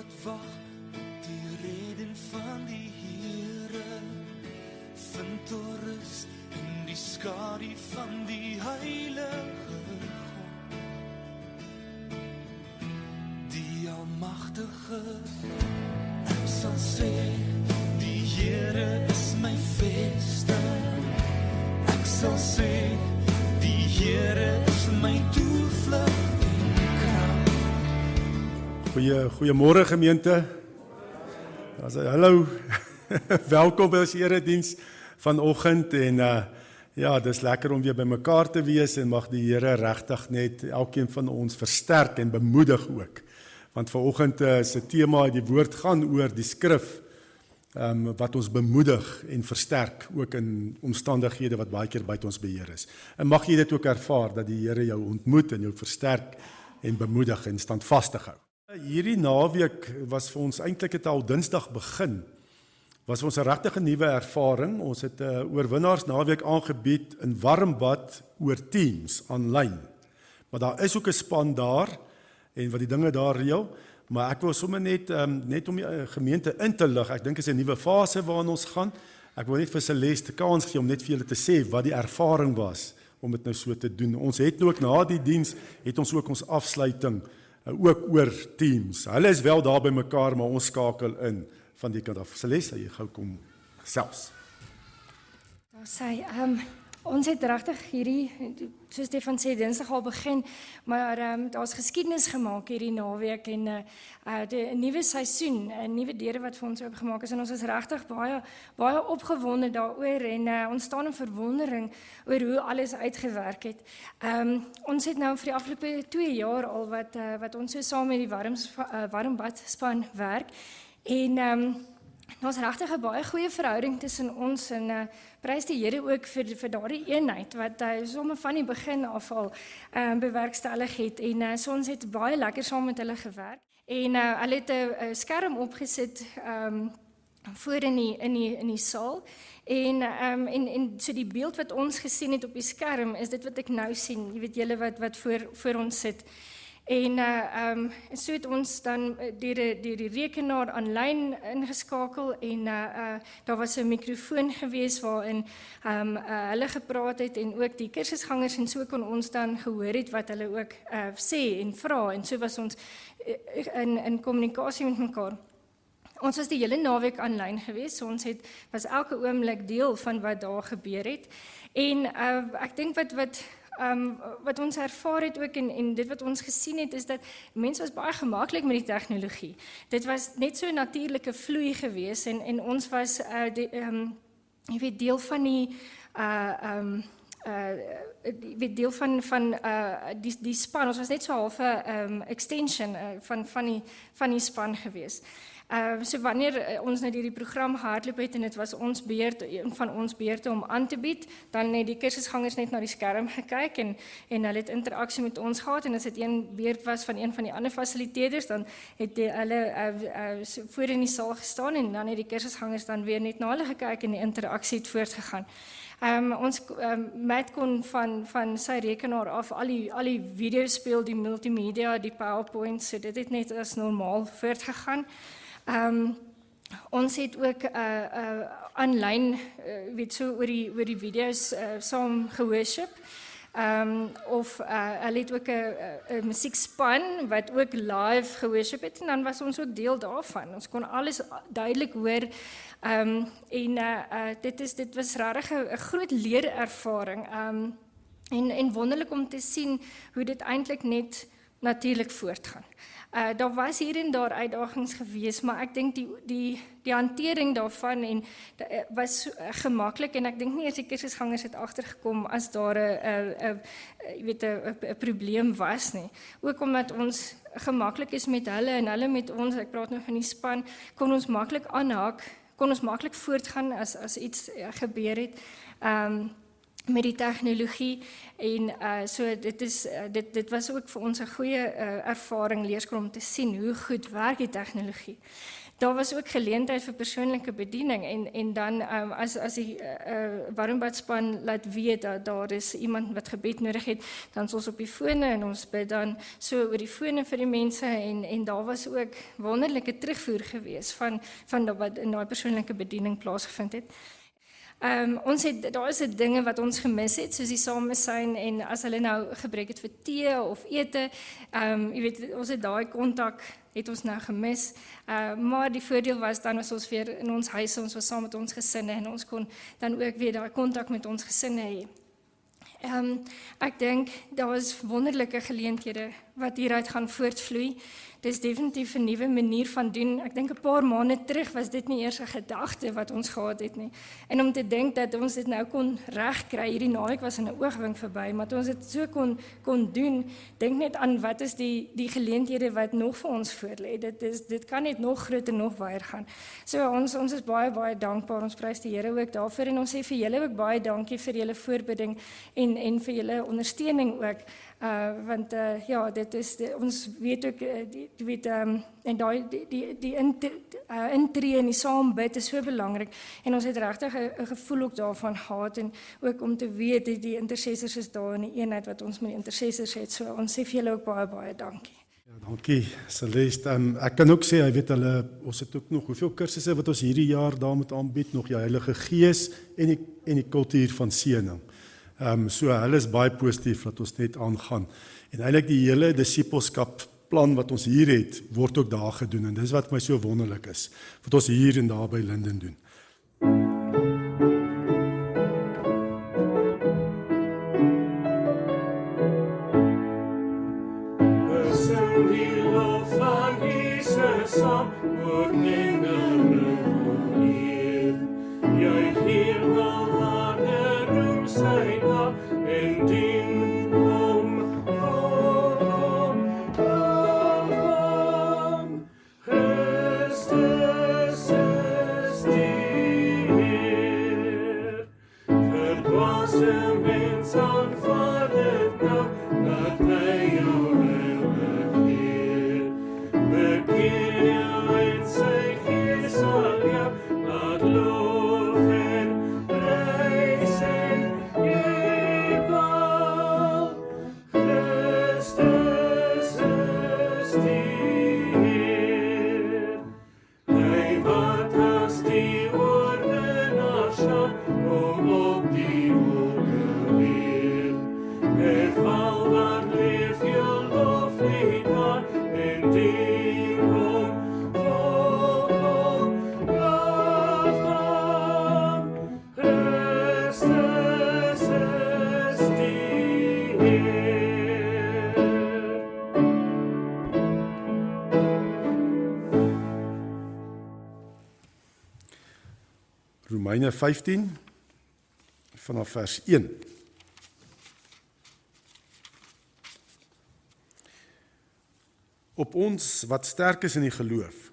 wat wag op die reden van die Here vind rus in die skadu van die heilige God Goeie goeiemôre gemeente. As hallo. Welkom by ons erediens vanoggend en uh ja, dis lekker om weer bymekaar te wees en mag die Here regtig net elkeen van ons versterk en bemoedig ook. Want vanoggend uh, se tema, die woord gaan oor die skrif ehm um, wat ons bemoedig en versterk ook in omstandighede wat baie keer buite ons beheer is. En mag jy dit ook ervaar dat die Here jou ontmoet en jou versterk en bemoedig en standvastig hou. Hierdie naweek was vir ons eintlik het al Dinsdag begin. Was ons 'n regtig nuwe ervaring. Ons het 'n uh, oorwinnaars naweek aangebied in Warmbad oor Teams aanlyn. Maar daar is ook 'n span daar en wat die dinge daar reël, maar ek wil sommer net um, net om die uh, gemeente in te lig. Ek dink is 'n nuwe fase waarna ons gaan. Ek wil net vir Celeste kans gee om net vir julle te sê wat die ervaring was om dit nou so te doen. Ons het ook na die diens het ons ook ons afsluiting ook oor teams. Hulle is wel daar by mekaar, maar ons skakel in van die kant af. Celeste, jy gou kom selfs. Daar sê ehm um, ons het regtig hierdie soos Stefan sê Dinsdag al begin, maar um, daar's geskiedenis gemaak hierdie naweek en uh, uh 'n nuwe seisoen, 'n nuwe deure wat vir ons oopgemaak is en ons is regtig baie baie opgewonde daaroor en uh, ons staan in verwondering oor hoe alles uitgewerk het. Ehm um, ons het nou vir die afgelope 2 jaar al wat uh, wat ons so saam met die warm uh, warmbad span werk en ehm um, Ons regtig 'n baie goeie verhouding tussen ons en uh prys die Here ook vir vir daardie eenheid wat hy uh, sommer van die begin af al ehm uh, bewerkstellig het en uh, so ons het baie lekker saam met hulle gewerk. En uh hulle het 'n skerm opgesit ehm um, voor in die in die in die saal en ehm um, en en so die beeld wat ons gesien het op die skerm is dit wat ek nou sien. Jy weet julle wat wat voor voor ons sit. En uh ehm um, so het ons dan eh, deur die die rekenaar aanlyn ingeskakel en uh uh daar was 'n mikrofoon gewees waarin ehm um, uh, hulle gepraat het en ook die kursusgangers en so kon ons dan gehoor het wat hulle ook uh sê en vra en so was ons in in kommunikasie met mekaar. Ons was die hele naweek aanlyn gewees. So ons het was elke oomblik deel van wat daar gebeur het. En uh ek dink wat wat um, wat ons ervaar het ook en en dit wat ons gesien het is dat mense was baie gemaklik met die tegnologie. Dit was net so 'n natuurlike vloei geweest en en ons was uh ehm um, jy weet deel van die uh ehm um, uh weet deel van van uh die die span ons was net so half 'n um extension uh, van van die van die span geweest. Ehm uh, so wanneer uh, ons net hierdie program hardloop het en dit was ons beurt een van ons beurte om aan te bied, dan het die kursusgangers net na die skerm gekyk en en hulle het interaksie met ons gehad en as dit een beurt was van een van die ander fasiliteerders, dan het die, hulle uh, uh, so voor in die saal gestaan en dan het die kursusgangers dan weer net na hulle gekyk en die interaksie het voortgegaan. Ehm um, ons um, Matt kon van van sy rekenaar af al die al die video speel, die multimedia, die PowerPoint, so dit het net as normaal voortgegaan. Ehm um, ons het ook 'n uh, 'n uh, aanlyn uh, weet so oor die oor die video's uh, saam geworship. Ehm um, of uh, hulle het ook 'n musiekspan wat ook live geworship het en dan was ons ook deel daarvan. Ons kon alles duidelik hoor. Ehm um, en uh, uh, dit is dit was regtig 'n groot leerervaring. Ehm um, en en wonderlik om te sien hoe dit eintlik net natuurlik voortgaan. Uh daar was hier en daar uitdagings gewees, maar ek dink die die die hantering daarvan en da, uh, was uh, gemaklik en ek dink nie eers die kursusgangers het agtergekom as daar 'n 'n jy weet 'n probleem was nie. Ook omdat ons gemaklik is met hulle en hulle met ons, ek praat nou van die span, kon ons maklik aanhaak, kon ons maklik voortgaan as as iets uh, gebeur het. Ehm um, met die tegnologie en uh so dit is uh, dit dit was ook vir ons 'n goeie uh, ervaring leerskool om te sien hoe goed werk die tegnologie. daar was ook geleentheid vir persoonlike bediening en en dan um, as as die uh, uh, Warmbad span laat weet dat daar is iemand wat gebed nodig het, dan ons op die fone en ons bid dan so oor die fone vir die mense en en daar was ook wonderlike terugvoer gewees van van wat in daai persoonlike bediening plaasgevind het. Ehm um, ons het daar is 'n dinge wat ons gemis het soos die samesyn en as hulle nou gebruik het vir tee of ete. Ehm um, jy weet ons het daai kontak het ons nou gemis. Uh maar die voordeel was dan was ons weer in ons huise, ons was saam met ons gesinne en ons kon dan ook weer daai kontak met ons gesinne hê. Ehm um, ek dink daar was wonderlike geleenthede wat hieruit gaan voortvloei dis definitief 'n nuwe manier van doen. Ek dink 'n paar maande terug was dit nie eers 'n gedagte wat ons gehad het nie. En om te dink dat ons dit nou kon regkry, hierdie naweek was in 'n oogwink verby, maar ons het so kon kon doen. Dink net aan wat is die die geleenthede wat nog vir ons voorlê. Dit is dit kan net nog groter nog baie gaan. So ons ons is baie baie dankbaar. Ons prys die Here ook daarvoor en ons sê vir julle ook baie dankie vir julle voorbidding en en vir julle ondersteuning ook. Uh want uh ja, dit is die, ons weet ook uh, die, die weet ehm um, en daai die die die intree in die saambid is so belangrik en ons het regtig 'n gevoel ook daarvan gehad en ook om te weet dat die intercessors is daar in die eenheid wat ons met die intercessors het. So ons sê vir julle ook baie baie dankie. Ja, dankie. Celeste, um, ek kan ook sê, jy weet hulle ons het ook nog hoeveel kursusse wat ons hierdie jaar daar moet aanbied, nog die Heilige Gees en die en die kultuur van seëning. Ehm um, so hulle is baie positief dat ons net aangaan. En eintlik die hele disippelskap plan wat ons hier het, word ook daar gedoen en dis wat my so wonderlik is wat ons hier en daar by Linden doen. Romeine 15 vanaf vers 1. Op ons wat sterk is in die geloof,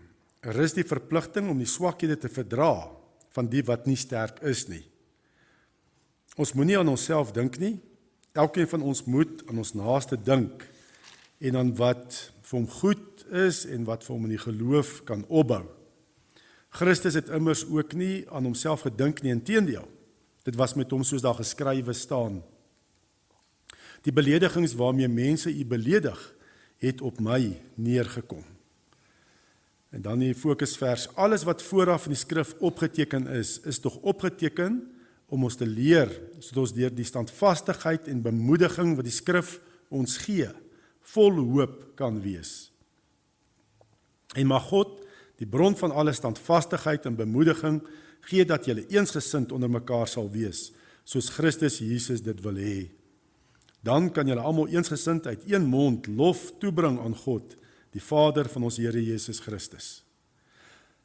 rus die verpligting om die swakhede te verdra van die wat nie sterk is nie. Ons moenie aan onsself dink nie. Elkeen van ons moet aan ons naaste dink en aan wat vir hom goed is en wat vir hom in die geloof kan opbou. Christus het immers ook nie aan homself gedink nie, inteendeel. Dit was met hom soos daar geskrywe staan. Die beledigings waarmee mense u beledig, het op my neergekom. En dan die fokusvers: Alles wat vooraf in die skrif opgeteken is, is tog opgeteken om ons te leer sodat ons deur die standvastigheid en bemoediging wat die skrif ons gee, vol hoop kan wees. En mag God die bron van alle standvastigheid en bemoediging gee dat julle eensgesind onder mekaar sal wees soos Christus Jesus dit wil hê. Dan kan julle almal eensgesind uit een mond lof toebring aan God die Vader van ons Here Jesus Christus.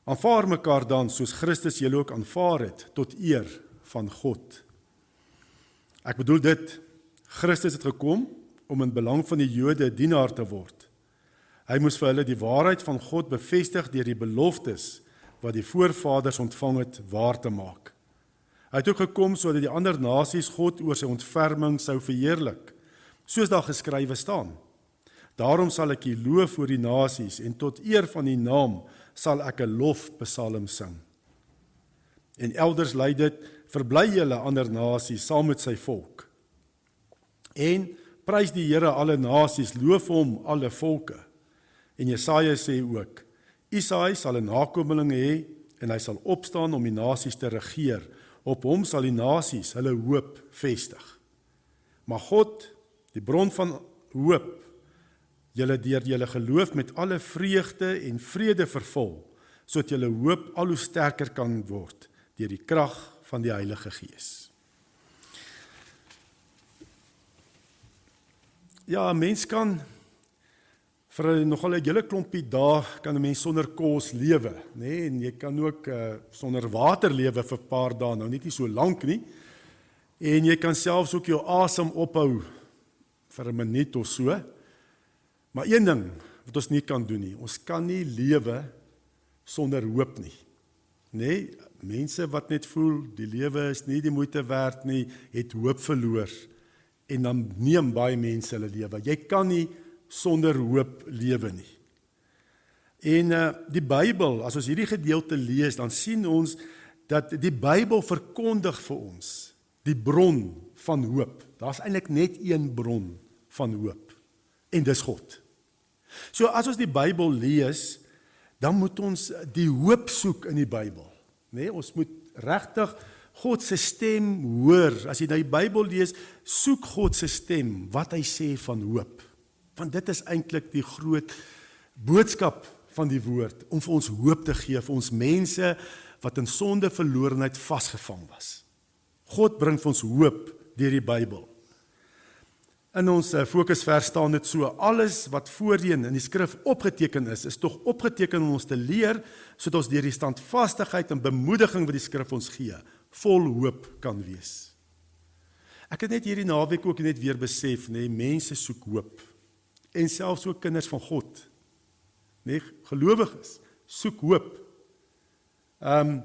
Aanvaar mekaar dan soos Christus julle ook aanvaar het tot eer van God. Ek bedoel dit Christus het gekom om in belang van die Jode dienaar te word Hy moes vir hulle die waarheid van God bevestig deur die beloftes wat die voorvaders ontvang het waar te maak. Hy het ook gekom sodat die ander nasies God oor sy ontferming sou verheerlik, soos daar geskrywe staan. Daarom sal ek U loof voor die nasies en tot eer van U naam sal ek 'n lofpsalm sing. En elders lei dit verbly julle ander nasies saam met sy volk. En prys die Here alle nasies, loof hom alle volke. En Jesaja sê ook: Isaai sal 'n nakomeling hê en hy sal opstaan om die nasies te regeer. Op hom sal die nasies hulle hoop vestig. Maar God, die bron van hoop, julle deur julle geloof met alle vreugde en vrede vervul, sodat julle hoop al hoe sterker kan word deur die krag van die Heilige Gees. Ja, mens kan vir nogal 'n hele klompie dae kan 'n mens sonder kos lewe, nê? Nee? En jy kan ook uh, sonder water lewe vir 'n paar dae, nou net nie so lank nie. En jy kan selfs ook jou asem ophou vir 'n minuut of so. Maar een ding wat ons nie kan doen nie, ons kan nie lewe sonder hoop nie. Nê? Nee? Mense wat net voel die lewe is nie die moeite werd nie, het hoop verloor en dan neem baie mense hulle lewe. Jy kan nie sonder hoop lewe nie. En uh die Bybel, as ons hierdie gedeelte lees, dan sien ons dat die Bybel verkondig vir ons die bron van hoop. Daar's eintlik net een bron van hoop en dis God. So as ons die Bybel lees, dan moet ons die hoop soek in die Bybel. Nê, nee, ons moet regtig God se stem hoor. As jy na die Bybel lees, soek God se stem, wat hy sê van hoop. Want dit is eintlik die groot boodskap van die woord om vir ons hoop te gee vir ons mense wat in sonde verlorenheid vasgevang was. God bring vir ons hoop deur die Bybel. In ons eh, fokusvers staan dit so: alles wat voorheen in die skrif opgeteken is, is tog opgeteken om ons te leer sodat ons deur die standvastigheid en bemoediging wat die skrif ons gee, vol hoop kan wees. Ek het net hierdie naweek ook net weer besef, nê, nee, mense soek hoop en selfs ook kinders van God. Nee, gelowiges soek hoop. Ehm um,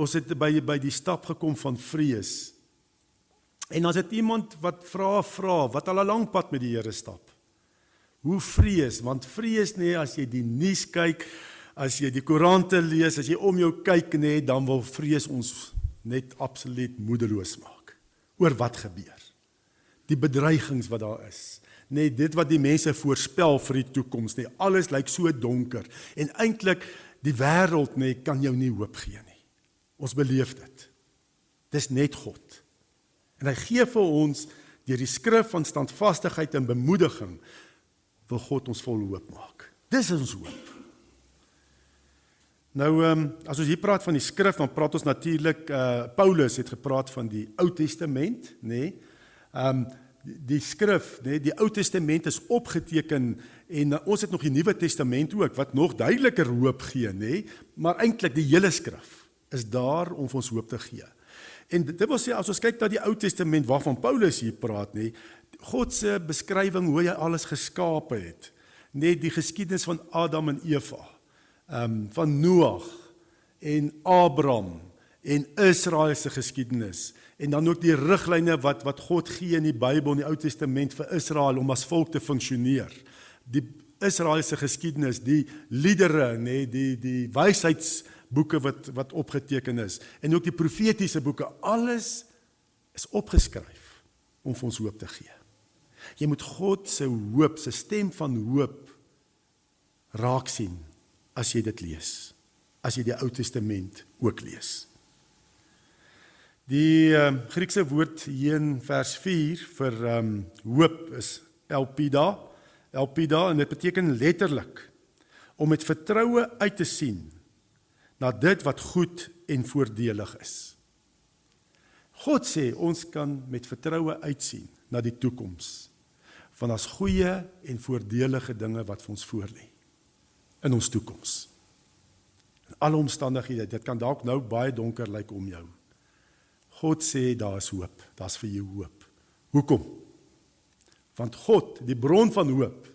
ons het by by die stap gekom van vrees. En as dit iemand wat vra vra wat al 'n lang pad met die Here stap. Hoe vrees? Want vrees nê as jy die nuus kyk, as jy die koerante lees, as jy om jou kyk nê, dan wil vrees ons net absoluut moedeloos maak oor wat gebeur. Die bedreigings wat daar is net dit wat die mense voorspel vir die toekoms nie. Alles lyk so donker en eintlik die wêreld nê kan jou nie hoop gee nie. Ons beleef dit. Dis net God. En hy gee vir ons deur die skrif van standvastigheid en bemoediging wil God ons vol hoop maak. Dis ons hoop. Nou ehm um, as ons hier praat van die skrif dan praat ons natuurlik uh Paulus het gepraat van die Ou Testament, nê? Nee? Ehm um, die skrif, nê, die Ou Testament is opgeteken en uh, ons het nog die Nuwe Testament ook wat nog duideliker hoop gee, nê, maar eintlik die hele skrif is daar om ons hoop te gee. En dit wil sê as ons kyk na die Ou Testament waarvan Paulus hier praat, nê, God se beskrywing hoe hy alles geskape het, nê, die geskiedenis van Adam en Eva, ehm um, van Noag en Abraham en Israel se geskiedenis en dan ook die riglyne wat wat God gee in die Bybel in die Ou Testament vir Israel om as volk te funksioneer. Die Israeliese geskiedenis, die liedere, nê, nee, die die wysheidsboeke wat wat opgeteken is en ook die profetiese boeke, alles is opgeskryf om vir ons hoop te gee. Jy moet God se hoop, se stem van hoop raak sien as jy dit lees. As jy die Ou Testament ook lees. Die uh, Griekse woord hier in vers 4 vir um hoop is elpida. Elpida en dit beteken letterlik om met vertroue uit te sien na dit wat goed en voordelig is. God sê ons kan met vertroue uitsien na die toekoms van as goeie en voordelige dinge wat vir ons voorlê in ons toekoms. In alle omstandighede, dit kan dalk nou baie donker lyk om jou. God sê daar is hoop. Daar's vir jou hoop. Hoekom? Want God, die bron van hoop,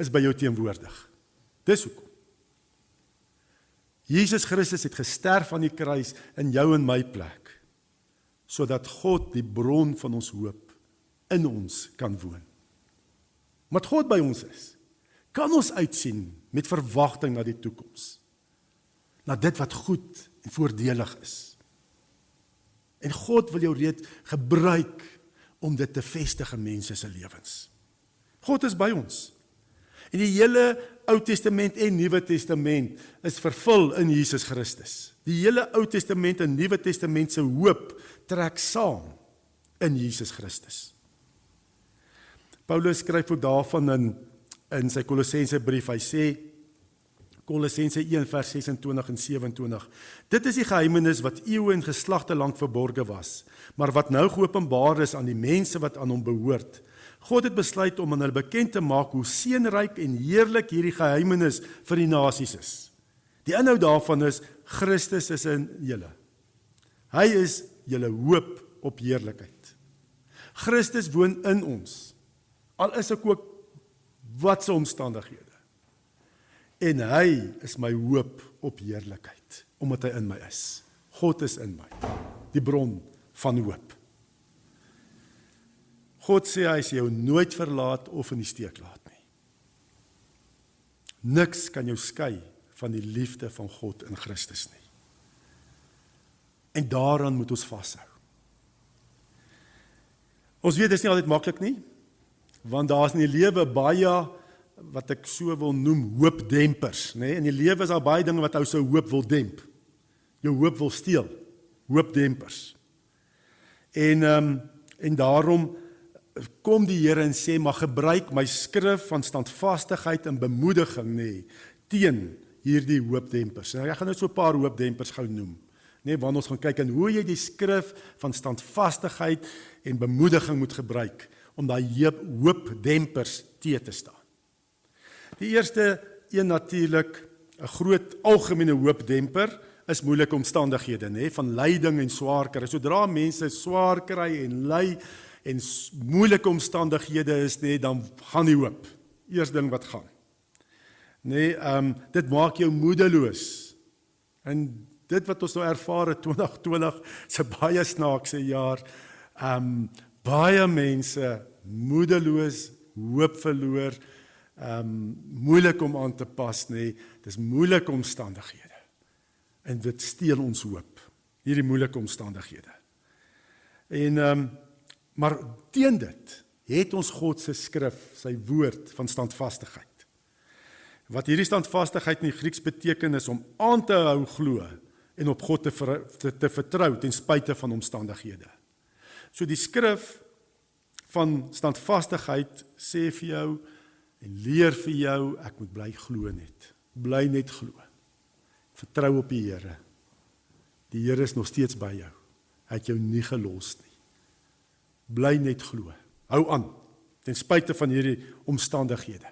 is by jou teenwoordig. Dis hoekom. Jesus Christus het gesterf aan die kruis in jou en my plek sodat God die bron van ons hoop in ons kan woon. Wat God by ons is, kan ons uitsien met verwagting na die toekoms. na dit wat goed en voordelig is. En God wil jou reeds gebruik om dit te vestig in mense se lewens. God is by ons. En die hele Ou Testament en Nuwe Testament is vervul in Jesus Christus. Die hele Ou Testament en Nuwe Testament se hoop trek saam in Jesus Christus. Paulus skryf ook daarvan in in sy Kolossense brief. Hy sê Kolossense 1 vers 26 en 27. Dit is die geheimnis wat eeue en geslagte lank verborge was, maar wat nou geopenbaar is aan die mense wat aan hom behoort. God het besluit om aan hulle bekend te maak hoe seënryk en heerlik hierdie geheimnis vir die nasies is. Die inhoud daarvan is Christus is in julle. Hy is julle hoop op heerlikheid. Christus woon in ons. Al is ek ook wat se omstandighede. En hy is my hoop op heerlikheid omdat hy in my is. God is in my. Die bron van hoop. God sê hy sal jou nooit verlaat of in die steek laat nie. Niks kan jou skei van die liefde van God in Christus nie. En daaraan moet ons vashou. Ons weet dit is nie altyd maklik nie, want daar's in die lewe baie wat ek so wil noem hoopdempers, nê? Nee? In die lewe is daar baie dinge wat ou se hoop wil demp. Jou hoop wil steel. Hoopdempers. En ehm um, en daarom kom die Here en sê maar gebruik my skrif van standvastigheid en bemoediging nê nee, teen hierdie hoopdempers. Nou ek gaan net so 'n paar hoopdempers gou noem. Nê nee, wanneer ons gaan kyk en hoe jy die skrif van standvastigheid en bemoediging moet gebruik om daai hoopdempers te te staan. Die eerste een natuurlik 'n groot algemene hoopdemper is moeilike omstandighede nê van lyding en swaar kry. Sodra mense swaar kry en ly en moeilike omstandighede is nê dan gaan die hoop. Eerste ding wat gaan. Nê, ehm um, dit maak jou moedeloos. En dit wat ons nou ervaar het 2020 se baie snaakse jaar. Ehm um, baie mense moedeloos, hoop verloor ehm um, moeilik om aan te pas nê. Dis moeilike omstandighede. En dit steel ons hoop. Hierdie moeilike omstandighede. En ehm um, maar teen dit het ons God se skrif, sy woord van standvastigheid. Wat hierdie standvastigheid in die Grieks beteken is om aan te hou glo en op God te ver, te, te vertrou ten spyte van omstandighede. So die skrif van standvastigheid sê vir jou en leer vir jou ek moet bly glo net. Bly net glo. Vertrou op die Here. Die Here is nog steeds by jou. Hy het jou nie gelos nie. Bly net glo. Hou aan ten spyte van hierdie omstandighede.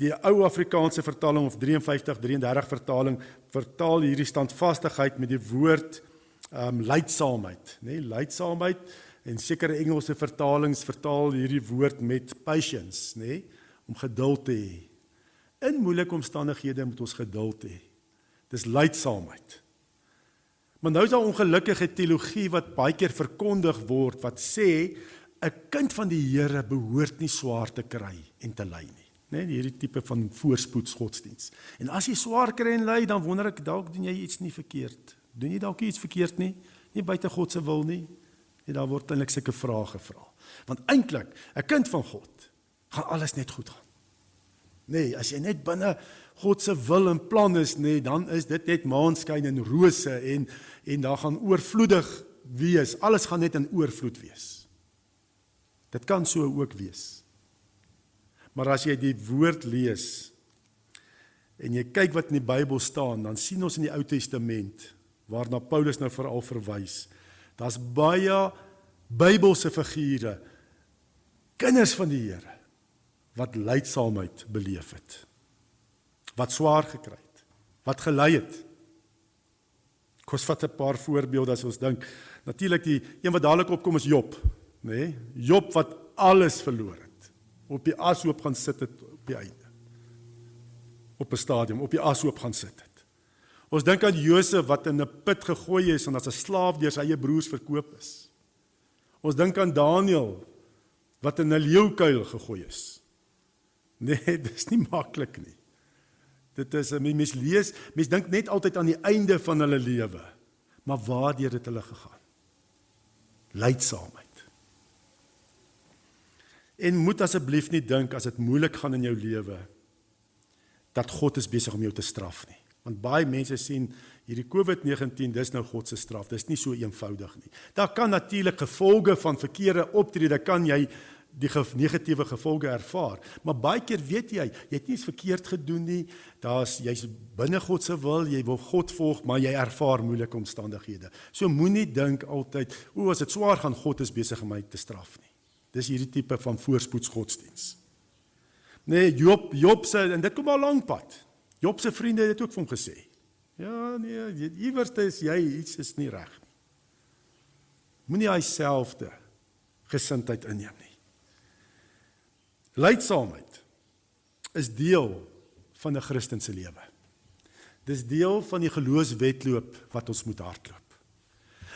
Die ou Afrikaanse vertaling of 5333 vertaling vertaal hierdie standvastigheid met die woord ehm um, leidsaamheid, nê? Nee, leidsaamheid en sekere Engelse vertalings vertaal hierdie woord met patience, nê? Nee? Om geduld te hê. In moeilike omstandighede moet ons geduld hê. Dis lydsaamheid. Maar nou is daar ongelukkige teologie wat baie keer verkondig word wat sê 'n kind van die Here behoort nie swaar te kry en te ly nie. Né, nee, hierdie tipe van voorspoedsgodsdiens. En as jy swaar kry en ly, dan wonder ek dalk doen jy iets nie verkeerd. Doen jy dalk iets verkeerd nie? Nie buite God se wil nie. En daar word eintlik sulke vrae gevra. Want eintlik, 'n kind van God gaan alles net goed gaan. Nee, as jy net binne God se wil en plan is, nee, dan is dit net maanskyn en rose en en daar gaan oorvloedig wees. Alles gaan net in oorvloed wees. Dit kan so ook wees. Maar as jy die woord lees en jy kyk wat in die Bybel staan, dan sien ons in die Ou Testament waarna Paulus nou veral verwys. Daar's baie Bybelse figure kinders van die Here wat lydsaamheid beleef het. Wat swaar gekry het. Wat gelei het. Kos vat 'n paar voorbeelde as ons dink. Natuurlik die een wat dadelik opkom is Job, nê? Nee? Job wat alles verloor het. Op die ashoop gaan sit het op die einde. Op 'n stadium op die ashoop gaan sit het. Ons dink aan Josef wat in 'n put gegooi is en as 'n slaaf deur sy eie broers verkoop is. Ons dink aan Daniël wat in 'n leeukuil gegooi is. Nee, dis nie maklik nie. Dit is 'n mens lees, mens dink net altyd aan die einde van hulle lewe. Maar waardeur het hulle gegaan? Lydsaamheid. En moet asseblief nie dink as dit moeilik gaan in jou lewe dat God is besig om jou te straf nie. Want baie mense sien hierdie COVID-19 dis nou God se straf. Dis nie so eenvoudig nie. Daar kan natuurlik gevolge van verkeerde optrede kan jy die negatiewe gevolge ervaar. Maar baie keer weet jy, jy het niks verkeerd gedoen nie. Daar's jy's binne God se wil, jy wil God volg, maar jy ervaar moeilike omstandighede. So moenie dink altyd, o, as dit swaar gaan, God is besig om my te straf nie. Dis hierdie tipe van voorspoedsgodsdiens. Nee, Job, Job se en dit kom al lank pad. Job se vriende het ook vir hom gesê. Ja, nee, iewers is jy iets is nie reg nie. Moenie jouselfde gesindheid inneem nie. Leidsaamheid is deel van 'n Christen se lewe. Dis deel van die geloofswetloop wat ons moet hardloop.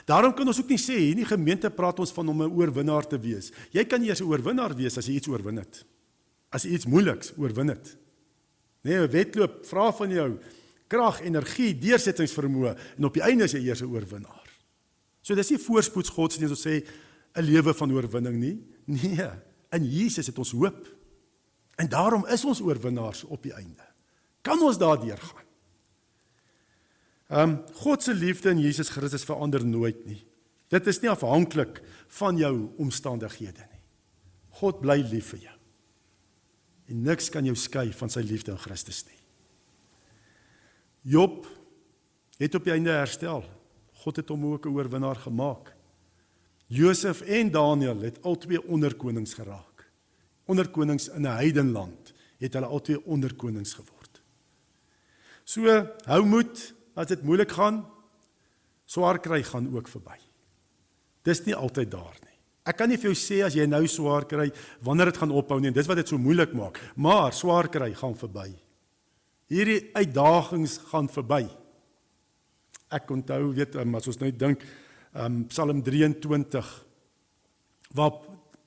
Daarom kan ons ook nie sê hierdie gemeente praat ons van om 'n oorwinnaar te wees. Jy kan nie 'n oorwinnaar wees as jy iets oorwin het. As jy iets moeiliks oorwin het. Nee, 'n wedloop vra van jou krag, energie, deursettingsvermoë en op die einde is jy eers 'n oorwinnaar. So dis nie voorspoedsgodsdienst om sê 'n lewe van oorwinning nie. Nee, in Jesus het ons hoop. En daarom is ons oorwinnaars op die einde. Kan ons daardeur gaan? Ehm um, God se liefde in Jesus Christus verander nooit nie. Dit is nie afhanklik van jou omstandighede nie. God bly lief vir jou. En niks kan jou skei van sy liefde in Christus nie. Job het op die einde herstel. God het hom ook 'n oorwinnaar gemaak. Josef en Daniël het albei onderkonings geraak. Onderkonings in 'n heidenland het hulle albei onderkonings geword. So hou moed as dit moeilik gaan. Swaar kry gaan ook verby. Dis nie altyd daar nie. Ek kan nie vir jou sê as jy nou swaar kry wanneer dit gaan ophou nie. Dis wat dit so moeilik maak. Maar swaar kry gaan verby. Hierdie uitdagings gaan verby. Ek onthou weet as ons nou dink um, Psalm 23 waar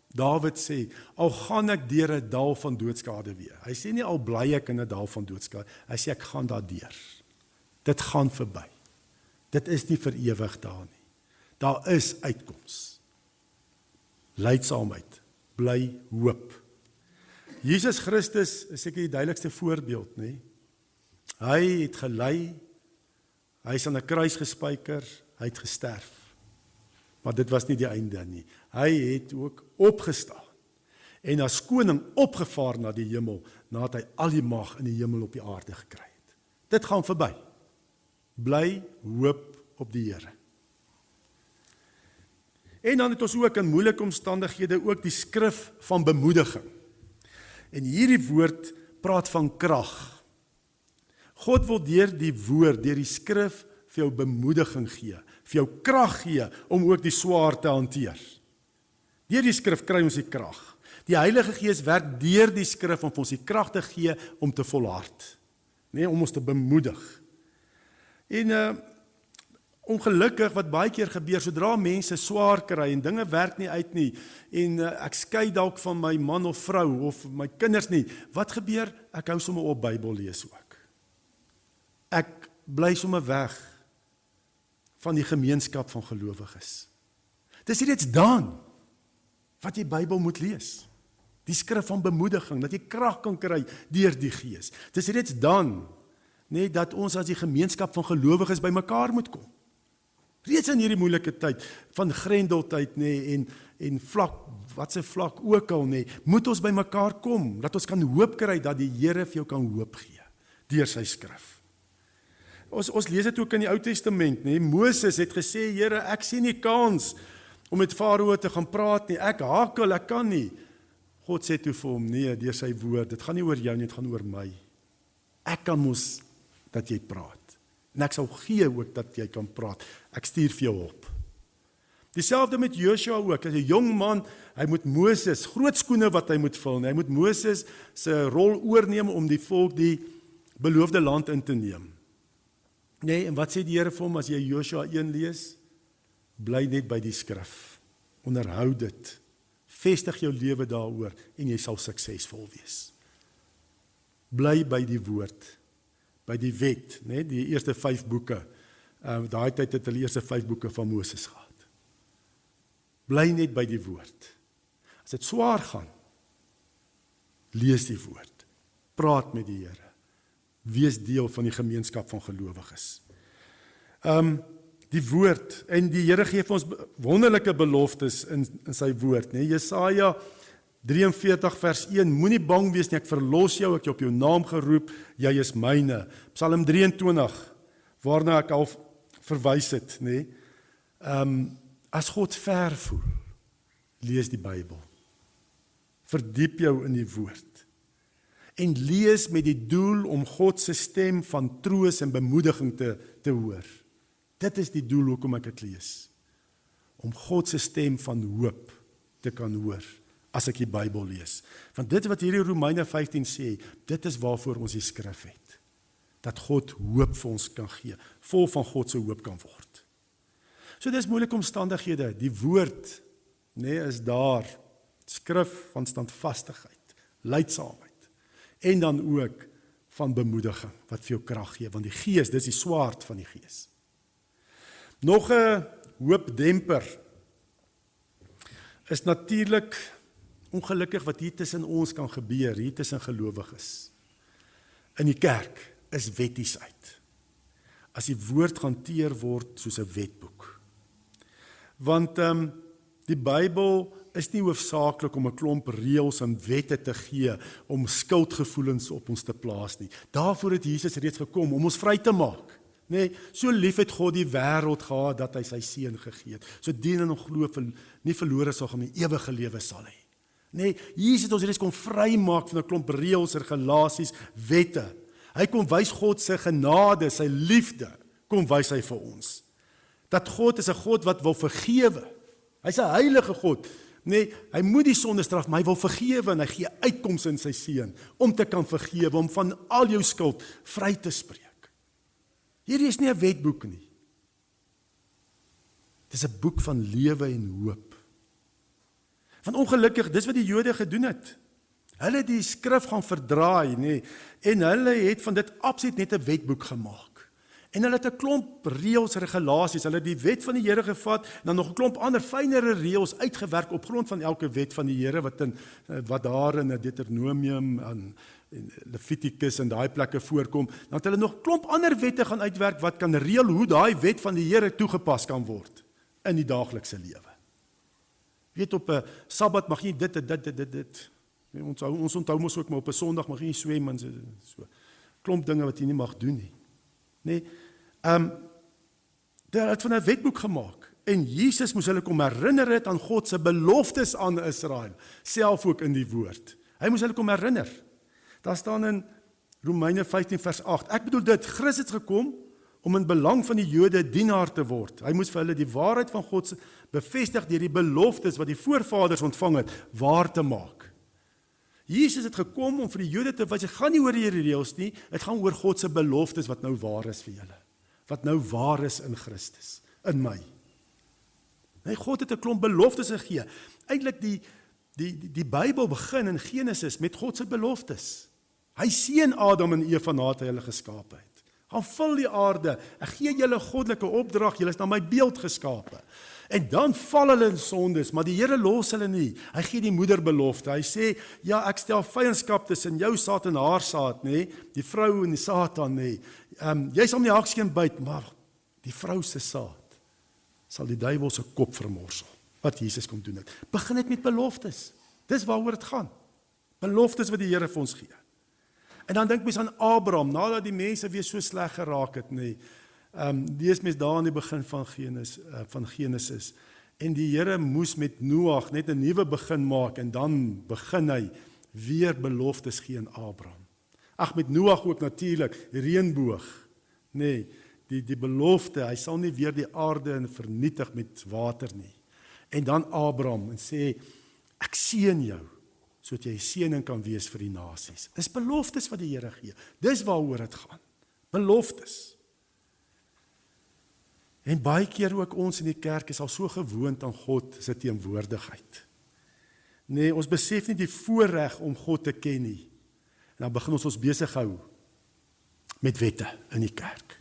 Dawid sê al gaan ek deur 'n dal van doodskade weer. Hy sê nie al bly ek in 'n dal van doodskade. Hy sê ek gaan daardeur. Dit gaan verby. Dit is nie vir ewig daar nie. Daar is uitkoms. Leidsaamheid, bly hoop. Jesus Christus is seker die duidelikste voorbeeld, nê? Hy het gelei. Hy is aan 'n kruis gespijker, hy het gesterf. Maar dit was nie die einde nie. Hy het ook opgestaan en as koning opgevaar na die hemel nadat hy al die mag in die hemel op die aarde gekry het. Dit gaan verby. Bly hoop op die Here. En dan het ons ook in moeilike omstandighede ook die skrif van bemoediging. En hierdie woord praat van krag. God wil deur die woord, deur die skrif vir jou bemoediging gee vir jou krag gee om ook die swaar te hanteer. Deur die skrif kry ons die krag. Die Heilige Gees werk deur die skrif om ons die krag te gee om te volhard. Nee, om ons te bemoedig. En uh ongelukkig wat baie keer gebeur sodra mense swaar kry en dinge werk nie uit nie en uh, ek skei dalk van my man of vrou of my kinders nie, wat gebeur? Ek hou sommer op Bybel lees ook. Ek bly sommer weg van die gemeenskap van gelowiges. Dis reeds dan wat jy Bybel moet lees. Die skrif van bemoediging dat jy krag kan kry deur die Gees. Dis reeds dan nê nee, dat ons as die gemeenskap van gelowiges bymekaar moet kom. Reeds in hierdie moeilike tyd van grendeltyd nê nee, en en vlak watse vlak ook al nê, nee, moet ons bymekaar kom dat ons kan hoop kry dat die Here vir jou kan hoop gee deur sy skrif. Ons ons lees dit ook in die Ou Testament, nê? Moses het gesê, Here, ek sien nie kans om met Farao te gaan praat nie. Ek hakel, ek kan nie. God sê toe vir hom, nee, deur sy woord, dit gaan nie oor jou nie, dit gaan oor my. Ek kan mos dat jy praat. En ek sal gee ook dat jy kan praat. Ek stuur vir jou hulp. Dieselfde met Joshua ook. As 'n jong man, hy moet Moses groot skoene wat hy moet vul. Hy moet Moses se rol oorneem om die volk die beloofde land in te neem. Nee, en wat sê die Here vir hom as jy Joshua 1 lees? Bly net by die skrif. Onderhou dit. Vestig jou lewe daaroor en jy sal suksesvol wees. Bly by die woord. by die wet, né, die eerste 5 boeke. Ehm uh, daai tyd het hulle eerste 5 boeke van Moses gehad. Bly net by die woord. As dit swaar gaan, lees die woord. Praat met die Here. Wees deel van die gemeenskap van gelowiges. Um, die woord en die Here gee vir ons wonderlike beloftes in in sy woord, né? Jesaja 43 vers 1 Moenie bang wees nie, ek verlos jou, ek het op jou naam geroep, jy is myne. Psalm 23 waarna ek al verwys het, né? Ehm um, as God ver voel, lees die Bybel. Verdiep jou in die woord. En lees met die doel om God se stem van troos en bemoediging te te hoor. Dit is die doel hoekom ek dit lees. Om God se stem van hoop te kan hoor as ek die Bybel lees. Want dit wat hierdie Romeine 15 sê, dit is waarvoor ons die skrif het. Dat God hoop vir ons kan gee, vol van God se hoop kan word. So dis moeilike omstandighede. Die woord nê nee, is daar. Skrif van standvastigheid, leidsaamheid en dan ook van bemoediging wat vir jou krag gee want die gees dis die swaard van die gees. Nog 'n hoopdemper is natuurlik ongelukkig wat hier tussen ons kan gebeur, hier tussen gelowiges. In die kerk is wetties uit. As die woord hanteer word soos 'n wetboek. Want ehm um, die Bybel is nie hoofsaaklik om 'n klomp reëls en wette te gee om skuldgevoelens op ons te plaas nie. Daarvoor het Jesus reeds gekom om ons vry te maak. Nee, so lief het God die wêreld gehad dat hy sy seun gegee het. So dien en glo vir nie verlore sal gaan nie, ewige lewe sal hê. Nee, Jesus het ons reeds kom vrymaak van 'n klomp reëls en regulasies, wette. Hy kom wys God se genade, sy liefde, kom wys hy vir ons. Dat God is 'n God wat wil vergewe. Hy's 'n heilige God. Nee, hy moet die sonde straf, maar hy wil vergewe en hy gee uitkomste in sy seun om te kan vergewe, om van al jou skuld vry te spreek. Hierdie is nie 'n wetboek nie. Dis 'n boek van lewe en hoop. Want ongelukkig, dis wat die Jode gedoen het. Hulle het die skrif gaan verdraai, nê, en hulle het van dit absoluut net 'n wetboek gemaak. En hulle het 'n klomp reëls, regulasies, hulle het die wet van die Here gevat en dan nog 'n klomp ander fynere reëls uitgewerk op grond van elke wet van die Here wat in wat daar in Deuteronomium en en Levitikus en daai plekke voorkom, dan het hulle nog klomp ander wette gaan uitwerk wat kan reël hoe daai wet van die Here toegepas kan word in die daaglikse lewe. Weet op 'n Sabbat mag jy dit dit dit dit dit. Ons ons onthou mos ook maar op 'n Sondag mag jy nie swem en so so. Klomp dinge wat jy nie mag doen nie. Nê? Ehm um, daar het van 'n wetboek gemaak en Jesus moes hulle kom herinner het aan God se beloftes aan Israel, self ook in die woord. Hy moes hulle kom herinner. Daar staan in Romeine 15 vers 8. Ek bedoel dit Christus het gekom om in belang van die Jode dienaar te word. Hy moes vir hulle die waarheid van God bevestig deur die beloftes wat die voorvaders ontvang het waar te maak. Jesus het gekom om vir die Jode te wys, dit gaan nie oor hierdie reëls nie, dit gaan oor God se beloftes wat nou waar is vir julle. Wat nou waar is in Christus, in my. Nee, God het 'n klomp beloftes gegee. Eintlik die die die, die Bybel begin in Genesis met God se beloftes. Hy seën Adam en Eva nadat hy hulle geskaap het. Gaan vul die aarde. Ek gee julle goddelike opdrag. Julle is na my beeld geskape. En dan val hulle in sondes, maar die Here los hulle nie. Hy gee die moederbelofte. Hy sê, "Ja, ek stel vyandskap tussen jou saad en haar saad, nê? Die vrou en die Satan, nê? Ehm um, jy sal nie hakskeen byt, maar die vrou se saad sal die duiwel se kop vermorsel." Wat Jesus kom doen het. Begin dit met beloftes. Dis waaroor dit gaan. Beloftes wat die Here vir ons gee. En dan dink mens aan Abraham nadat die mense weer so sleg geraak het nê. Ehm um, lees mens daar aan die begin van Genesis uh, van Genesis en die Here moes met Noag net 'n nuwe begin maak en dan begin hy weer beloftes gee aan Abraham. Ag met Noag ook natuurlik, reënboog nê. Die die belofte, hy sal nie weer die aarde vernietig met water nie. En dan Abraham en sê ek seën jou sodat jy seëning kan wees vir die nasies. Dis beloftes wat die Here gee. Dis waaroor dit gaan. Beloftes. En baie keer ook ons in die kerk is al so gewoond aan God se teenwoordigheid. Nee, ons besef nie die voorreg om God te ken nie. En dan begin ons ons besig hou met wette in die kerk.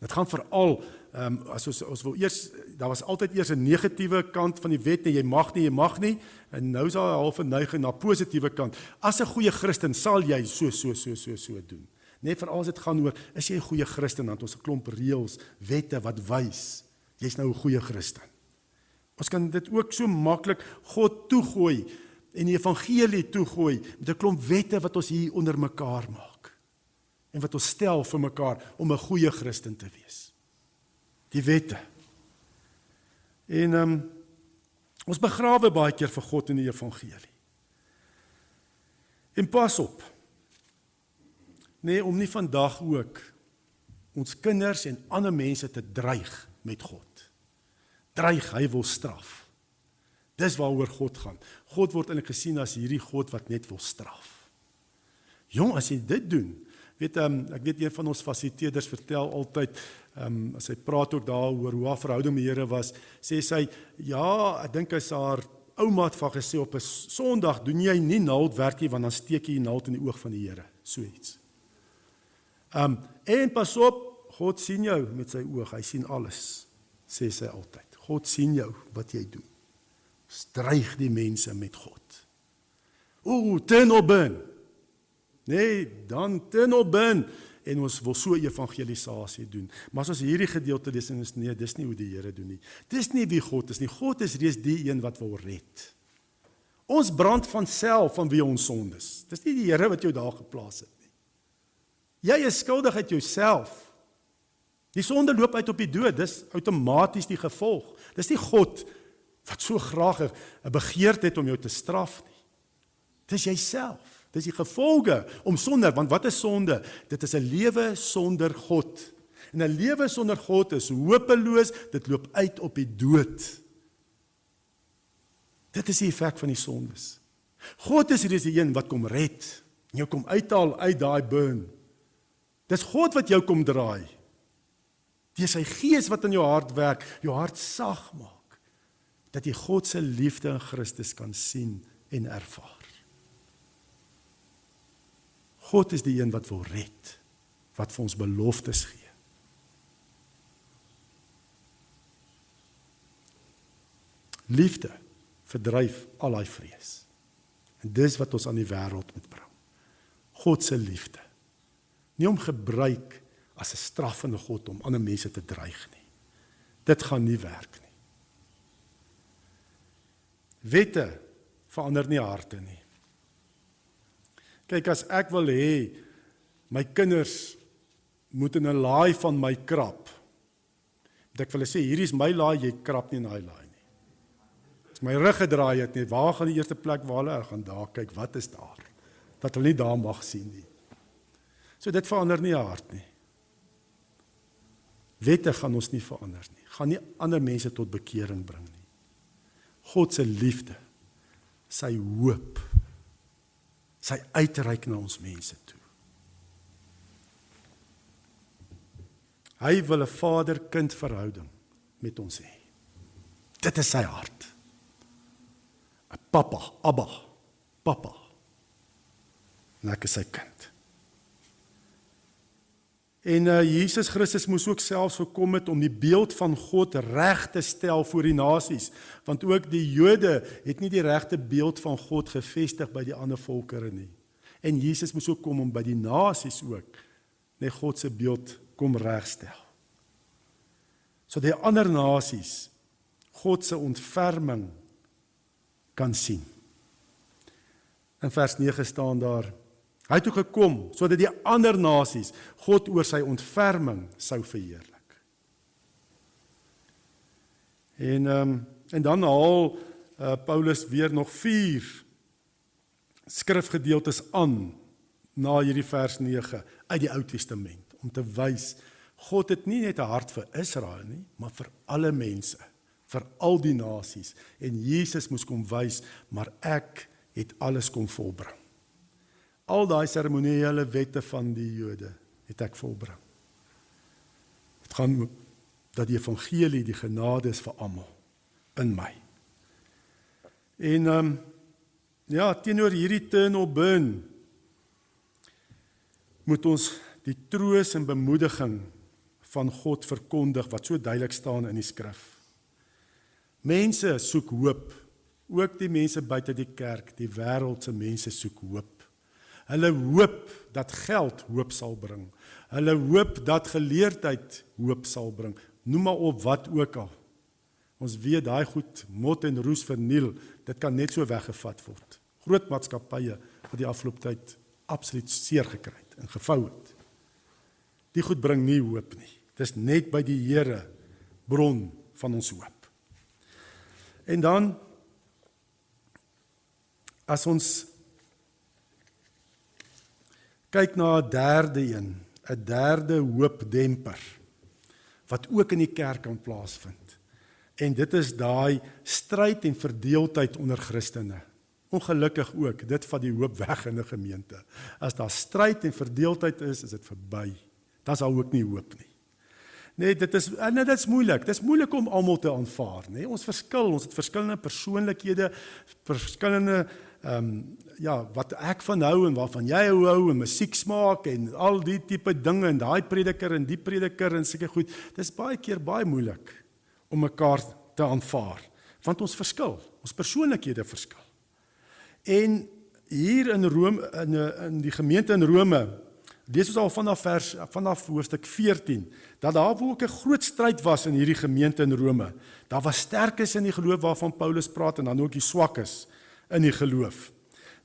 Dit gaan veral ehm um, as ons ons wil eers daar was altyd eers 'n negatiewe kant van die wet en jy mag nie, jy mag nie en nou is daar 'n halfe neiging na positiewe kant. As 'n goeie Christen sal jy so so so so so doen. Net veral as dit gaan oor is jy 'n goeie Christen dan het ons 'n klomp reëls, wette wat wys jy's nou 'n goeie Christen. Ons kan dit ook so maklik God toegooi en die evangelie toegooi met 'n klomp wette wat ons hier onder mekaar maak en wat ons stel vir mekaar om 'n goeie Christen te wees. Die wette. En ehm um, ons begrawe baie keer vir God in die evangelie. En pas op. Nee, om nie vandag ook ons kinders en ander mense te dreig met God. Dreig, hy wil straf. Dis waaroor God gaan. God word eintlik gesien as hierdie God wat net wil straf. Jong, as jy dit doen, weet um, ek weet een van ons fasiliteerders vertel altyd um, as hy praat ook daaroor hoe haar verhouding met die Here was, sê sy ja, ek dink hy sê haar ouma het van gesê op 'n Sondag doen jy nie naaldwerkie want dan steek jy die naald in die oog van die Here, so iets. Um en pas op, God sien jou met sy oog, hy sien alles, sê sy altyd. God sien jou wat jy doen streig die mense met God. O, tenobin. Nee, dan tenobin en ons wil so evangelisasie doen. Maar as ons hierdie gedeelte lees en ons nee, dis nie hoe die Here doen nie. Dis nie wie God is nie. God is reeds die een wat wil red. Ons brand van self van wie ons sondes. Dis nie die Here wat jou daar geplaas het. Jy is skuldig uit jouself. Die sonde loop uit op die dood. Dis outomaties die gevolg. Dis nie God wat so graag 'n begeerte het om jou te straf nie. Dis jouself. Dis die gevolge om sonder want wat is sonde? Dit is 'n lewe sonder God. En 'n lewe sonder God is hopeloos, dit loop uit op die dood. Dit is die effek van die sondes. God is hierdie een wat kom red. Jou kom uithaal uit daai burn. Dis God wat jou kom draai. Dis sy gees wat in jou hart werk, jou hart sag maak dat jy God se liefde in Christus kan sien en ervaar. God is die een wat wil red, wat vir ons beloftes gee. Liefde verdryf al daai vrees. En dis wat ons aan die wêreld moet bring. God se liefde. Nie om gebruik as 'n straffende God om ander mense te dreig nie. Dit gaan nie werk nie. Wette verander nie harte nie. Kyk as ek wil hê my kinders moet in 'n laai van my krap. Dit ek wil sê hierdie is my laai, jy krap nie in daai laai nie. As my rug gedraai het, net waar gaan die eerste plek waar hulle gaan daar kyk, wat is daar? Dat hulle nie daar mag sien nie. So dit verander nie hart nie. Wette gaan ons nie verander nie. Gaan nie ander mense tot bekering bring nie. God se liefde, sy hoop, sy uitreik na ons mense toe. Hy wil 'n vader-kind verhouding met ons hê. Dit is sy hart. 'n Pappa, Abba, Pappa. Net sy kind. En uh, Jesus Christus moes ook selfs gekom het om die beeld van God reg te stel voor die nasies, want ook die Jode het nie die regte beeld van God gevestig by die ander volkere nie. En Jesus moes ook kom om by die nasies ook net God se beeld kom regstel. So die ander nasies God se ontferming kan sien. In vers 9 staan daar Hy het toe gekom sodat die ander nasies God oor sy ontferming sou verheerlik. En ehm um, en dan haal uh, Paulus weer nog 4 skrifgedeeltes aan na hierdie vers 9 uit die Ou Testament om te wys God het nie net 'n hart vir Israel nie, maar vir alle mense, vir al die nasies en Jesus moes kom wys, maar ek het alles kom volbring al daai seremoniele wette van die Jode het ek volbring. Dit gaan dat die evangelie die genade is vir almal in my. En ehm um, ja, teenoor hierdie turn or burn moet ons die troos en bemoediging van God verkondig wat so duidelik staan in die skrif. Mense soek hoop, ook die mense buite die kerk, die wêreldse mense soek hoop. Hulle hoop dat geld hoop sal bring. Hulle hoop dat geleerdheid hoop sal bring. Noem maar op wat ook al. Ons weet daai goed mot en roes verniel, dit kan net so weggevat word. Groot maatskappye wat die afgelope tyd absoluut seer gekry het en gevou het. Die goed bring nie hoop nie. Dis net by die Here bron van ons hoop. En dan as ons kyk na 'n derde een, 'n derde hoopdemper wat ook in die kerk kan plaasvind. En dit is daai stryd en verdeeldheid onder Christene. Ongelukkig ook, dit vat die hoop weg in 'n gemeente. As daar stryd en verdeeldheid is, is dit verby. Is daar ook nie hoop nie. Nee, dit is en dit is moeilik. Dit is moeilik om almal te aanvaar, nê? Nee? Ons verskil, ons het verskillende persoonlikhede, verskillende ehm um, ja, wat ek van hou en waarvan jy hou en musiek smaak en al die tipe dinge en daai prediker en die prediker en seker goed. Dit is baie keer baie moeilik om mekaar te aanvaar want ons verskil, ons persoonlikhede verskil. En hier in Rome in in die gemeente in Rome lees ons al vanaf vers vanaf hoofstuk 14 dat daar ook 'n groot stryd was in hierdie gemeente in Rome. Daar was sterkes in die geloof waarvan Paulus praat en dan ook die swakkes in die geloof.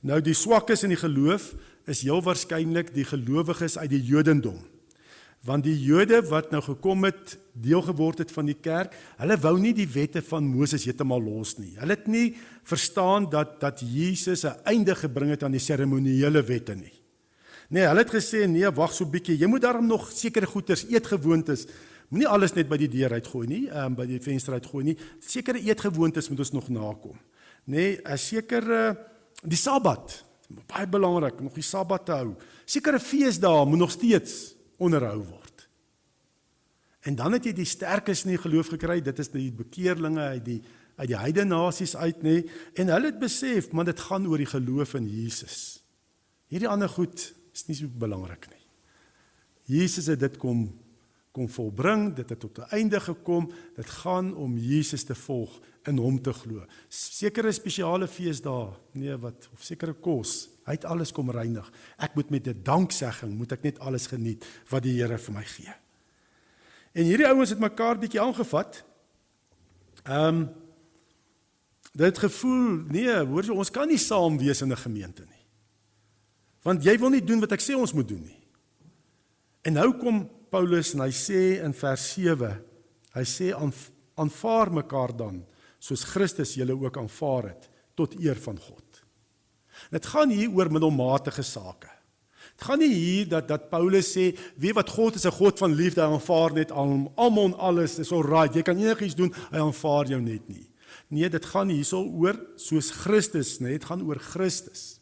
Nou die swakkes in die geloof is heel waarskynlik die gelowiges uit die Jodendom. Want die Jode wat nou gekom het, deel geword het van die kerk, hulle wou nie die wette van Moses heeltemal los nie. Hulle het nie verstaan dat dat Jesus 'n einde gebring het aan die seremonieele wette nie. Nee, hulle het gesê nee, wag so 'n bietjie. Jy moet daarom nog sekere goeders eetgewoontes Moenie alles net by die deur uitgooi nie, ehm um, by die venster uitgooi nie. Sekere eetgewoontes moet ons nog nakom nee, 'n sekere die Sabbat, baie belangrik, nog die Sabbat te hou. Sekere feesdae moet nog steeds onderhou word. En dan het jy die sterkes in die geloof gekry, dit is die bekeerlinge uit die uit die heidene nasies uit nê, en hulle het besef, man dit gaan oor die geloof in Jesus. Hierdie ander goed is nie so belangrik nie. Jesus het dit kom kom volbring, dit het tot 'n einde gekom. Dit gaan om Jesus te volg in hom te glo. Sekere spesiale feesdae, nee wat of sekere kos, hy het alles kom reinig. Ek moet met 'n danksegging moet ek net alles geniet wat die Here vir my gee. En hierdie ouens het mekaar bietjie aangevat. Ehm um, dit gevoel, nee, hoor jy ons kan nie saam wees in 'n gemeente nie. Want jy wil nie doen wat ek sê ons moet doen nie. En nou kom Paulus en hy sê in vers 7, hy sê aanvaar mekaar dan soos Christus julle ook aanvaar het tot eer van God. Dit gaan hier oor middelmatige sake. Dit gaan nie hier dat dat Paulus sê wie wat God is 'n God van liefde hy aanvaar net almal en alles is alright jy kan enigiets doen hy aanvaar jou net nie. Nee dit gaan hierso oor soos Christus net dit gaan oor Christus.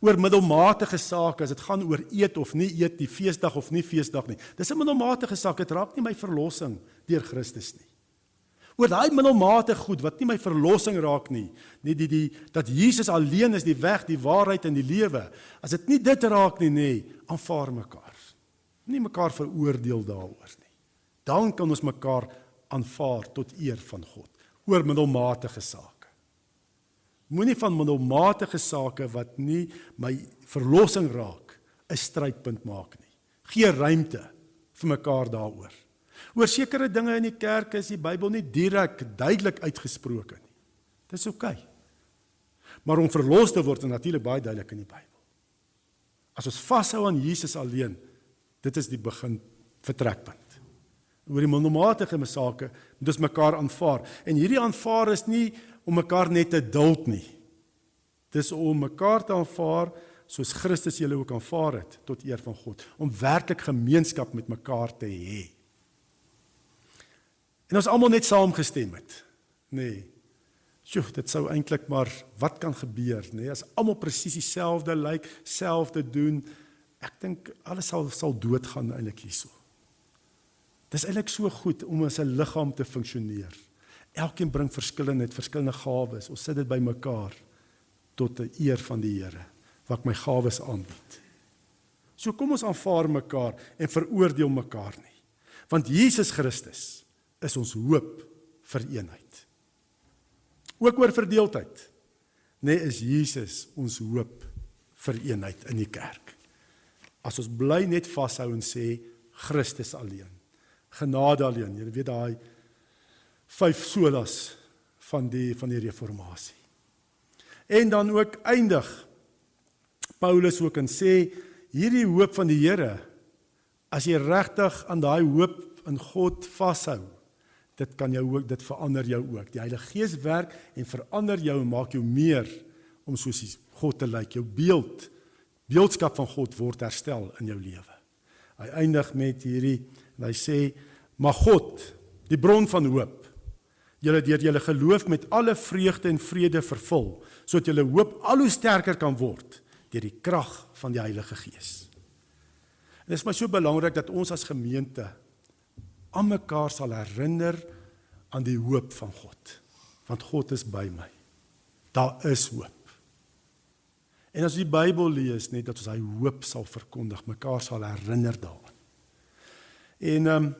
Oor middelmatige sake as dit gaan oor eet of nie eet die feesdag of nie feesdag nie. Dis 'n middelmatige saak dit raak nie my verlossing deur Christus nie oor daai middelmatige goed wat nie my verlossing raak nie. Nie die die dat Jesus alleen is die weg, die waarheid en die lewe. As dit nie dit raak nie, nê, aanvaar mekaar. Nie mekaar veroordeel daaroor nie. Dan kan ons mekaar aanvaar tot eer van God oor middelmatige sake. Moenie van middelmatige sake wat nie my verlossing raak 'n strydpunt maak nie. Geen ruimte vir mekaar daaroor. Oor sekere dinge in die kerk is die Bybel nie direk duidelik uitgesproke nie. Dis oukei. Okay. Maar om verlos te word is natuurlik baie duidelik in die Bybel. As ons vashou aan Jesus alleen, dit is die begin vertrekpunt. Oor die monomatige sake moet ons mekaar aanvaar en hierdie aanvaar is nie om mekaar net te duld nie. Dis om mekaar te aanvaar soos Christus julle ook aanvaar het tot eer van God, om werklik gemeenskap met mekaar te hê. En ons almal net saamgestem het. Nee. Sjoe, dit sou eintlik maar wat kan gebeur, nê? Nee? As almal presies dieselfde lyk, selfde doen, ek dink alles sal sal doodgaan eintlik hierso. Dis eintlik so goed om as 'n liggaam te funksioneer. Elkeen bring verskillende, verskillende gawes. Ons sit dit bymekaar tot 'n eer van die Here wat my gawes aanbied. So kom ons aanvaar mekaar en veroordeel mekaar nie. Want Jesus Christus is ons hoop vir eenheid. Ook oor verdeeldheid. Nee, is Jesus ons hoop vir eenheid in die kerk. As ons bly net vashou en sê Christus alleen. Genade alleen. Jy weet daai vyf solas van die van die reformatie. En dan ook eindig Paulus ook en sê hierdie hoop van die Here as jy regtig aan daai hoop in God vashou dit kan jou ook dit verander jou ook. Die Heilige Gees werk en verander jou en maak jou meer om soos God te lyk. Jou beeld, beeldskap van God word herstel in jou lewe. Hy eindig met hierdie en hy sê: "Maar God, die bron van hoop, julle deur julle geloof met alle vreugde en vrede vervul, sodat julle hoop al hoe sterker kan word deur die krag van die Heilige Gees." Dit is maar so belangrik dat ons as gemeente aan mekaar sal herinner aan die hoop van God. Want God is by my. Daar is hoop. En as jy die Bybel lees, net dat ons hy hoop sal verkondig, mekaar sal herinner daaraan. En ehm um,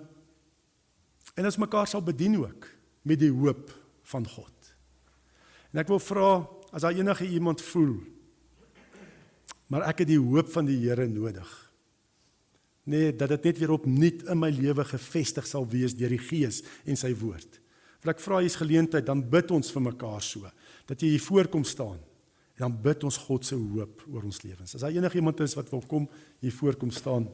en ons mekaar sal bedien ook met die hoop van God. En ek wil vra as daar enige iemand voel maar ek het die hoop van die Here nodig. Nee, dat dit net weer opnuut in my lewe gefestig sal wees deur die Gees en sy woord. Wil ek vra hier's geleentheid dan bid ons vir mekaar so dat jy hier voorkom staan en dan bid ons God se hoop oor ons lewens. As daar enigiemand is wat wil kom hier voorkom staan,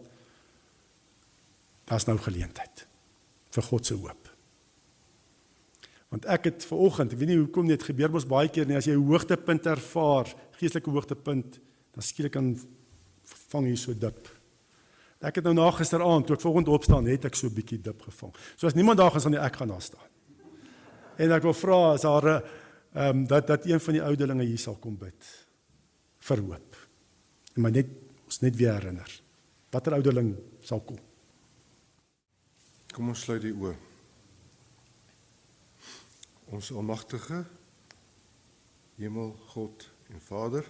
daar's nou geleentheid vir God se hoop. Want ek het ver oggend, ek weet nie hoekom dit gebeur mos baie keer nie as jy 'n hoogtepunt ervaar, geestelike hoogtepunt, dan skielik kan vang jy so dip. Ek het nou na gisteraand toe ek vanoggend opstaan, het ek so 'n bietjie dip gevang. So as niemand daar gaan staan nie, ek gaan daar staan. En ek wil vra as daar 'n ehm um, dat dat een van die ouderlinge hier sal kom bid vir hoop. En my net ons net weer herinner. Watter ouderling sal kom? Kom ons sluit die oë. Ons almagtige Hemel God en Vader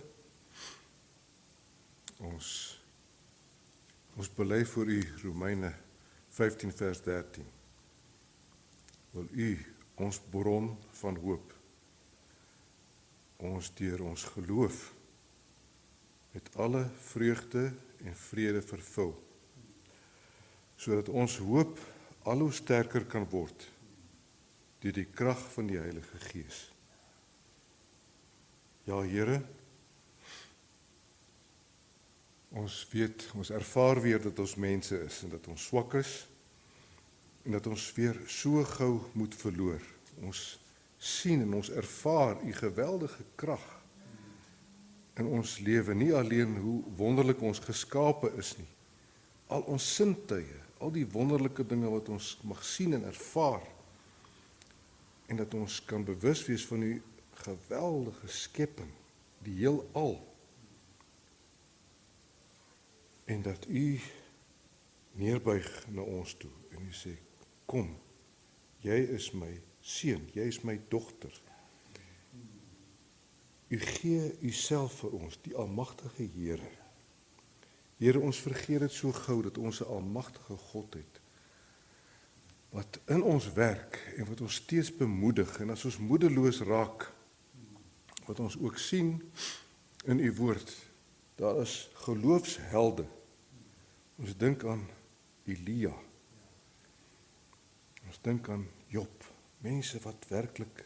ons ons bely voor u Romeine 15 vers 13 wil u ons bron van hoop? Ons deur ons geloof met alle vreugde en vrede vervul sodat ons hoop al hoe sterker kan word deur die krag van die Heilige Gees. Ja Here ons weet ons ervaar weer dat ons mense is en dat ons swak is en dat ons weer so gou moet verloor. Ons sien en ons ervaar u geweldige krag in ons lewe, nie alleen hoe wonderlik ons geskape is nie. Al ons sintuie, al die wonderlike dinge wat ons mag sien en ervaar en dat ons kan bewus wees van u geweldige skepping, die heelal. En dat u neerbuig na ons toe en u sê kom jy is my seun, jy is my dogter. U gee u self vir ons, die almagtige Here. Here, ons vergeet dit so gou dat ons 'n almagtige God het wat in ons werk en wat ons steeds bemoedig en as ons moedeloos raak wat ons ook sien in u woord daar is geloofshelde ons dink aan Elia ons dink aan Job mense wat werklik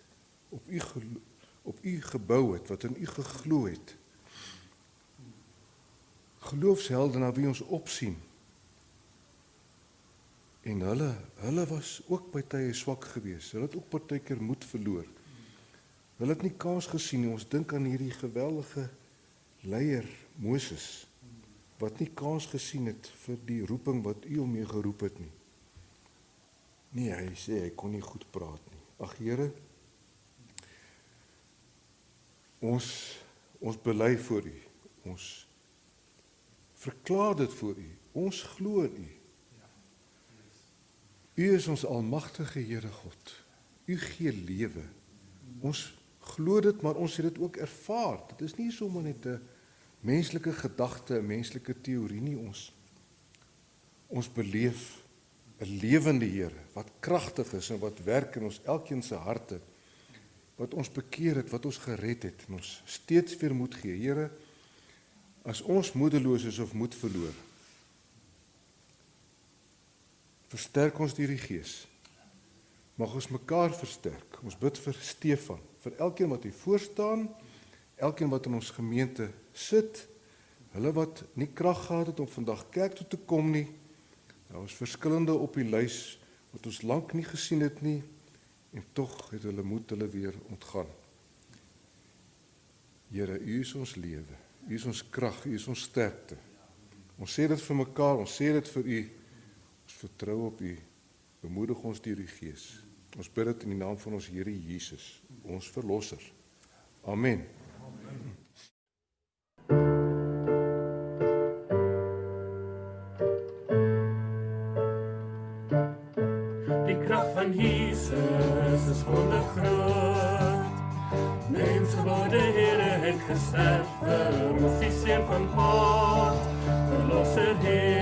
op u op u gebou het, wat in u geglo het. Geloofshelde na wie ons opsien. En hulle, hulle was ook by tye swak geweest. Hulle het ook partykeer moed verloor. Hulle het nie kans gesien nie. Ons dink aan hierdie geweldige leier Moses wat nie kans gesien het vir die roeping wat u hom mee geroep het nie. Nee, hy sê hy kon nie goed praat nie. Ag Here, ons ons bely voor U. Ons verklaar dit voor U. Ons glo in U. U is ons almagtige Here God. U gee lewe. Ons glo dit, maar ons het dit ook ervaar. Dit is nie sommer net 'n menslike gedagte, 'n menslike teorie nie ons ons beleef 'n lewende Here wat kragtig is en wat werk in ons elkeen se harte wat ons bekeer het, wat ons gered het en ons steeds weer moed gee. Here, as ons moedeloos is of moed verloor, versterk ons deur die Gees. Mag ons mekaar versterk. Ons bid vir Stefan, vir elkeen wat hier voor staan, elkeen wat in ons gemeente sit, hulle wat nie krag gehad het om vandag kerk toe te kom nie. Daar was verskillende op die lys wat ons lank nie gesien het nie en tog het hulle moed hulle weer ontgaan. Here, U is ons lewe. U is ons krag, U is ons sterkte. Ons sê dit vir mekaar, ons sê dit vir U. Ons vertrou op U. Bemoedig ons deur die Gees. Ons bid dit in die naam van ons Here Jesus, ons verlosser. Amen. Amen. gesterf vir ons die seun van God verlosser Heer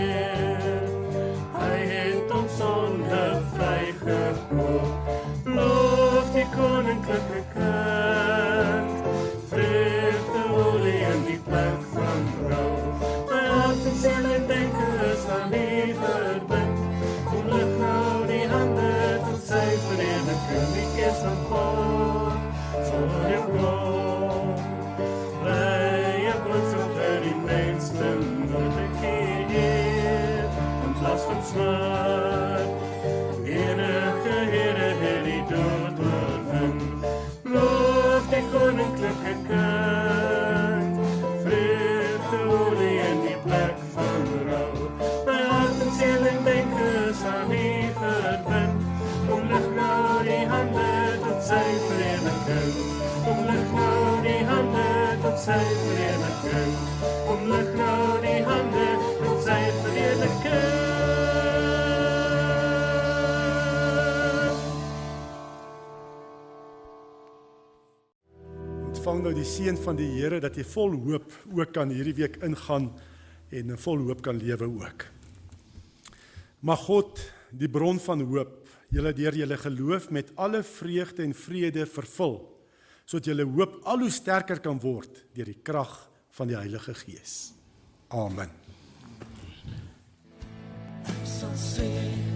seën van die Here dat jy vol hoop ook kan hierdie week ingaan en vol hoop kan lewe ook. Mag God, die bron van hoop, julle deur julle geloof met alle vreugde en vrede vervul, sodat julle hoop al hoe sterker kan word deur die krag van die Heilige Gees. Amen. Sal sê